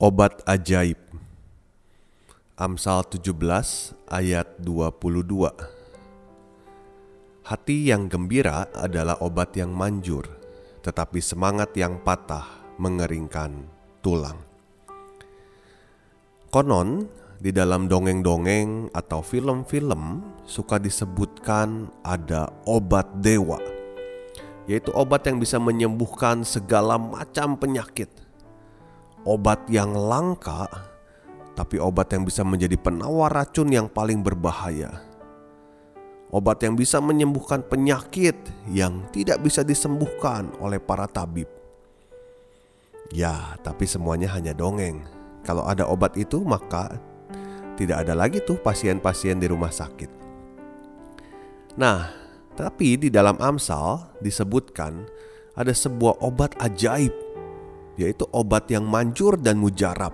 Obat ajaib. Amsal 17 ayat 22 Hati yang gembira adalah obat yang manjur, tetapi semangat yang patah mengeringkan tulang. Konon, di dalam dongeng-dongeng atau film-film suka disebutkan ada obat dewa, yaitu obat yang bisa menyembuhkan segala macam penyakit obat yang langka, tapi obat yang bisa menjadi penawar racun yang paling berbahaya. Obat yang bisa menyembuhkan penyakit yang tidak bisa disembuhkan oleh para tabib. Ya, tapi semuanya hanya dongeng. Kalau ada obat itu, maka tidak ada lagi tuh pasien-pasien di rumah sakit. Nah, tapi di dalam Amsal disebutkan ada sebuah obat ajaib yaitu obat yang manjur dan mujarab.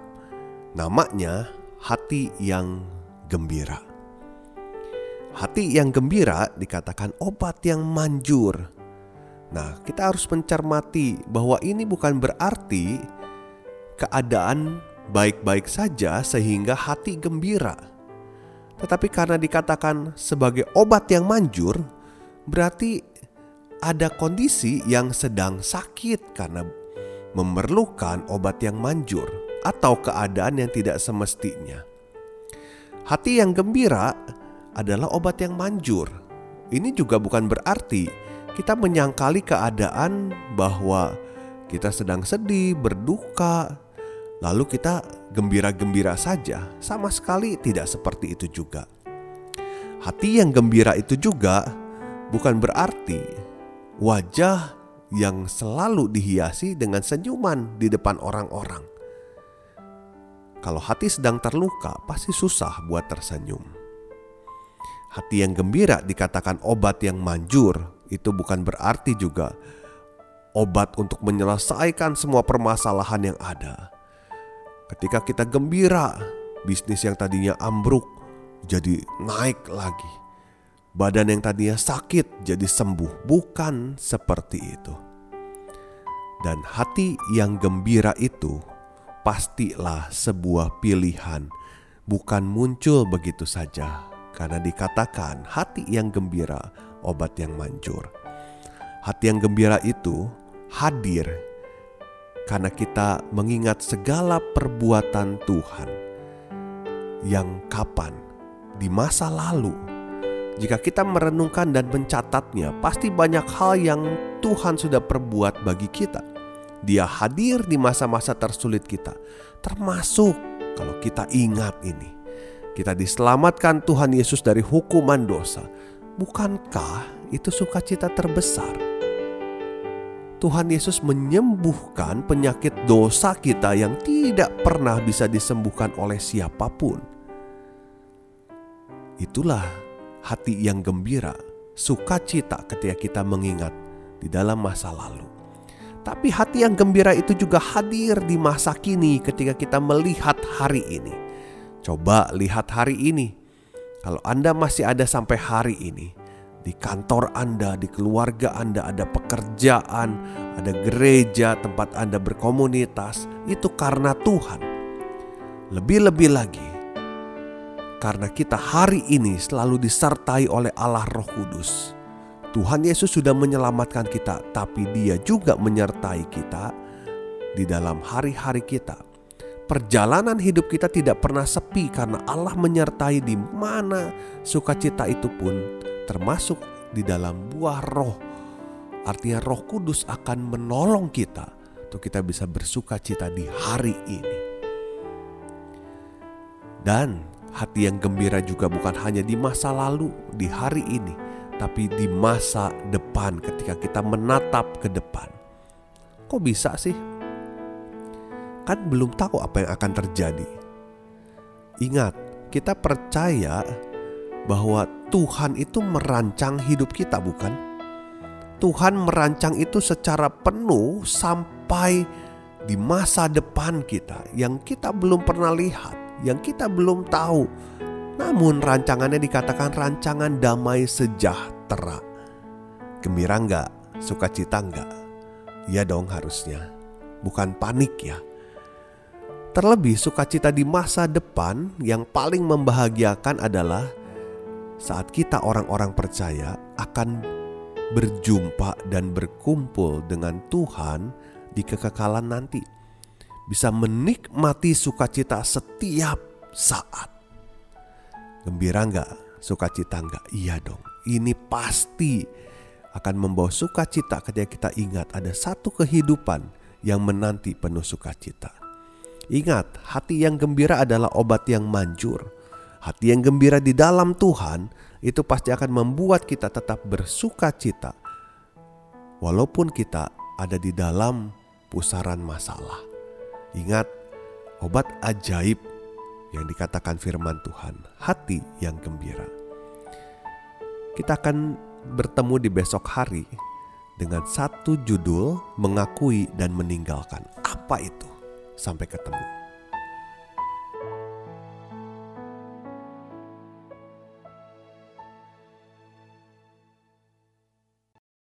Namanya hati yang gembira. Hati yang gembira dikatakan obat yang manjur. Nah, kita harus mencermati bahwa ini bukan berarti keadaan baik-baik saja sehingga hati gembira. Tetapi karena dikatakan sebagai obat yang manjur, berarti ada kondisi yang sedang sakit karena memerlukan obat yang manjur atau keadaan yang tidak semestinya. Hati yang gembira adalah obat yang manjur. Ini juga bukan berarti kita menyangkali keadaan bahwa kita sedang sedih, berduka, lalu kita gembira-gembira saja. Sama sekali tidak seperti itu juga. Hati yang gembira itu juga bukan berarti wajah yang selalu dihiasi dengan senyuman di depan orang-orang. Kalau hati sedang terluka, pasti susah buat tersenyum. Hati yang gembira dikatakan obat yang manjur, itu bukan berarti juga obat untuk menyelesaikan semua permasalahan yang ada. Ketika kita gembira, bisnis yang tadinya ambruk jadi naik lagi badan yang tadinya sakit jadi sembuh, bukan seperti itu. Dan hati yang gembira itu pastilah sebuah pilihan, bukan muncul begitu saja, karena dikatakan hati yang gembira, obat yang manjur. Hati yang gembira itu hadir karena kita mengingat segala perbuatan Tuhan yang kapan di masa lalu jika kita merenungkan dan mencatatnya, pasti banyak hal yang Tuhan sudah perbuat bagi kita. Dia hadir di masa-masa tersulit kita, termasuk kalau kita ingat ini. Kita diselamatkan Tuhan Yesus dari hukuman dosa. Bukankah itu sukacita terbesar? Tuhan Yesus menyembuhkan penyakit dosa kita yang tidak pernah bisa disembuhkan oleh siapa pun. Itulah hati yang gembira, sukacita ketika kita mengingat di dalam masa lalu. Tapi hati yang gembira itu juga hadir di masa kini ketika kita melihat hari ini. Coba lihat hari ini. Kalau Anda masih ada sampai hari ini, di kantor Anda, di keluarga Anda ada pekerjaan, ada gereja tempat Anda berkomunitas, itu karena Tuhan. Lebih-lebih lagi, karena kita hari ini selalu disertai oleh Allah Roh Kudus. Tuhan Yesus sudah menyelamatkan kita, tapi Dia juga menyertai kita di dalam hari-hari kita. Perjalanan hidup kita tidak pernah sepi karena Allah menyertai di mana sukacita itu pun termasuk di dalam buah roh. Artinya roh kudus akan menolong kita untuk kita bisa bersukacita di hari ini. Dan Hati yang gembira juga bukan hanya di masa lalu, di hari ini, tapi di masa depan ketika kita menatap ke depan. Kok bisa sih? Kan belum tahu apa yang akan terjadi. Ingat, kita percaya bahwa Tuhan itu merancang hidup kita, bukan? Tuhan merancang itu secara penuh sampai di masa depan kita yang kita belum pernah lihat, yang kita belum tahu. Namun rancangannya dikatakan rancangan damai sejahtera. Gembira enggak? Sukacita enggak? Ya dong harusnya. Bukan panik ya. Terlebih sukacita di masa depan yang paling membahagiakan adalah saat kita orang-orang percaya akan berjumpa dan berkumpul dengan Tuhan di kekekalan nanti. Bisa menikmati sukacita setiap saat. Gembira nggak? Sukacita nggak? Iya dong. Ini pasti akan membawa sukacita ketika kita ingat ada satu kehidupan yang menanti penuh sukacita. Ingat, hati yang gembira adalah obat yang manjur. Hati yang gembira di dalam Tuhan itu pasti akan membuat kita tetap bersuka cita. Walaupun kita ada di dalam pusaran masalah. Ingat, obat ajaib yang dikatakan firman Tuhan, hati yang gembira. Kita akan bertemu di besok hari dengan satu judul mengakui dan meninggalkan. Apa itu? Sampai ketemu.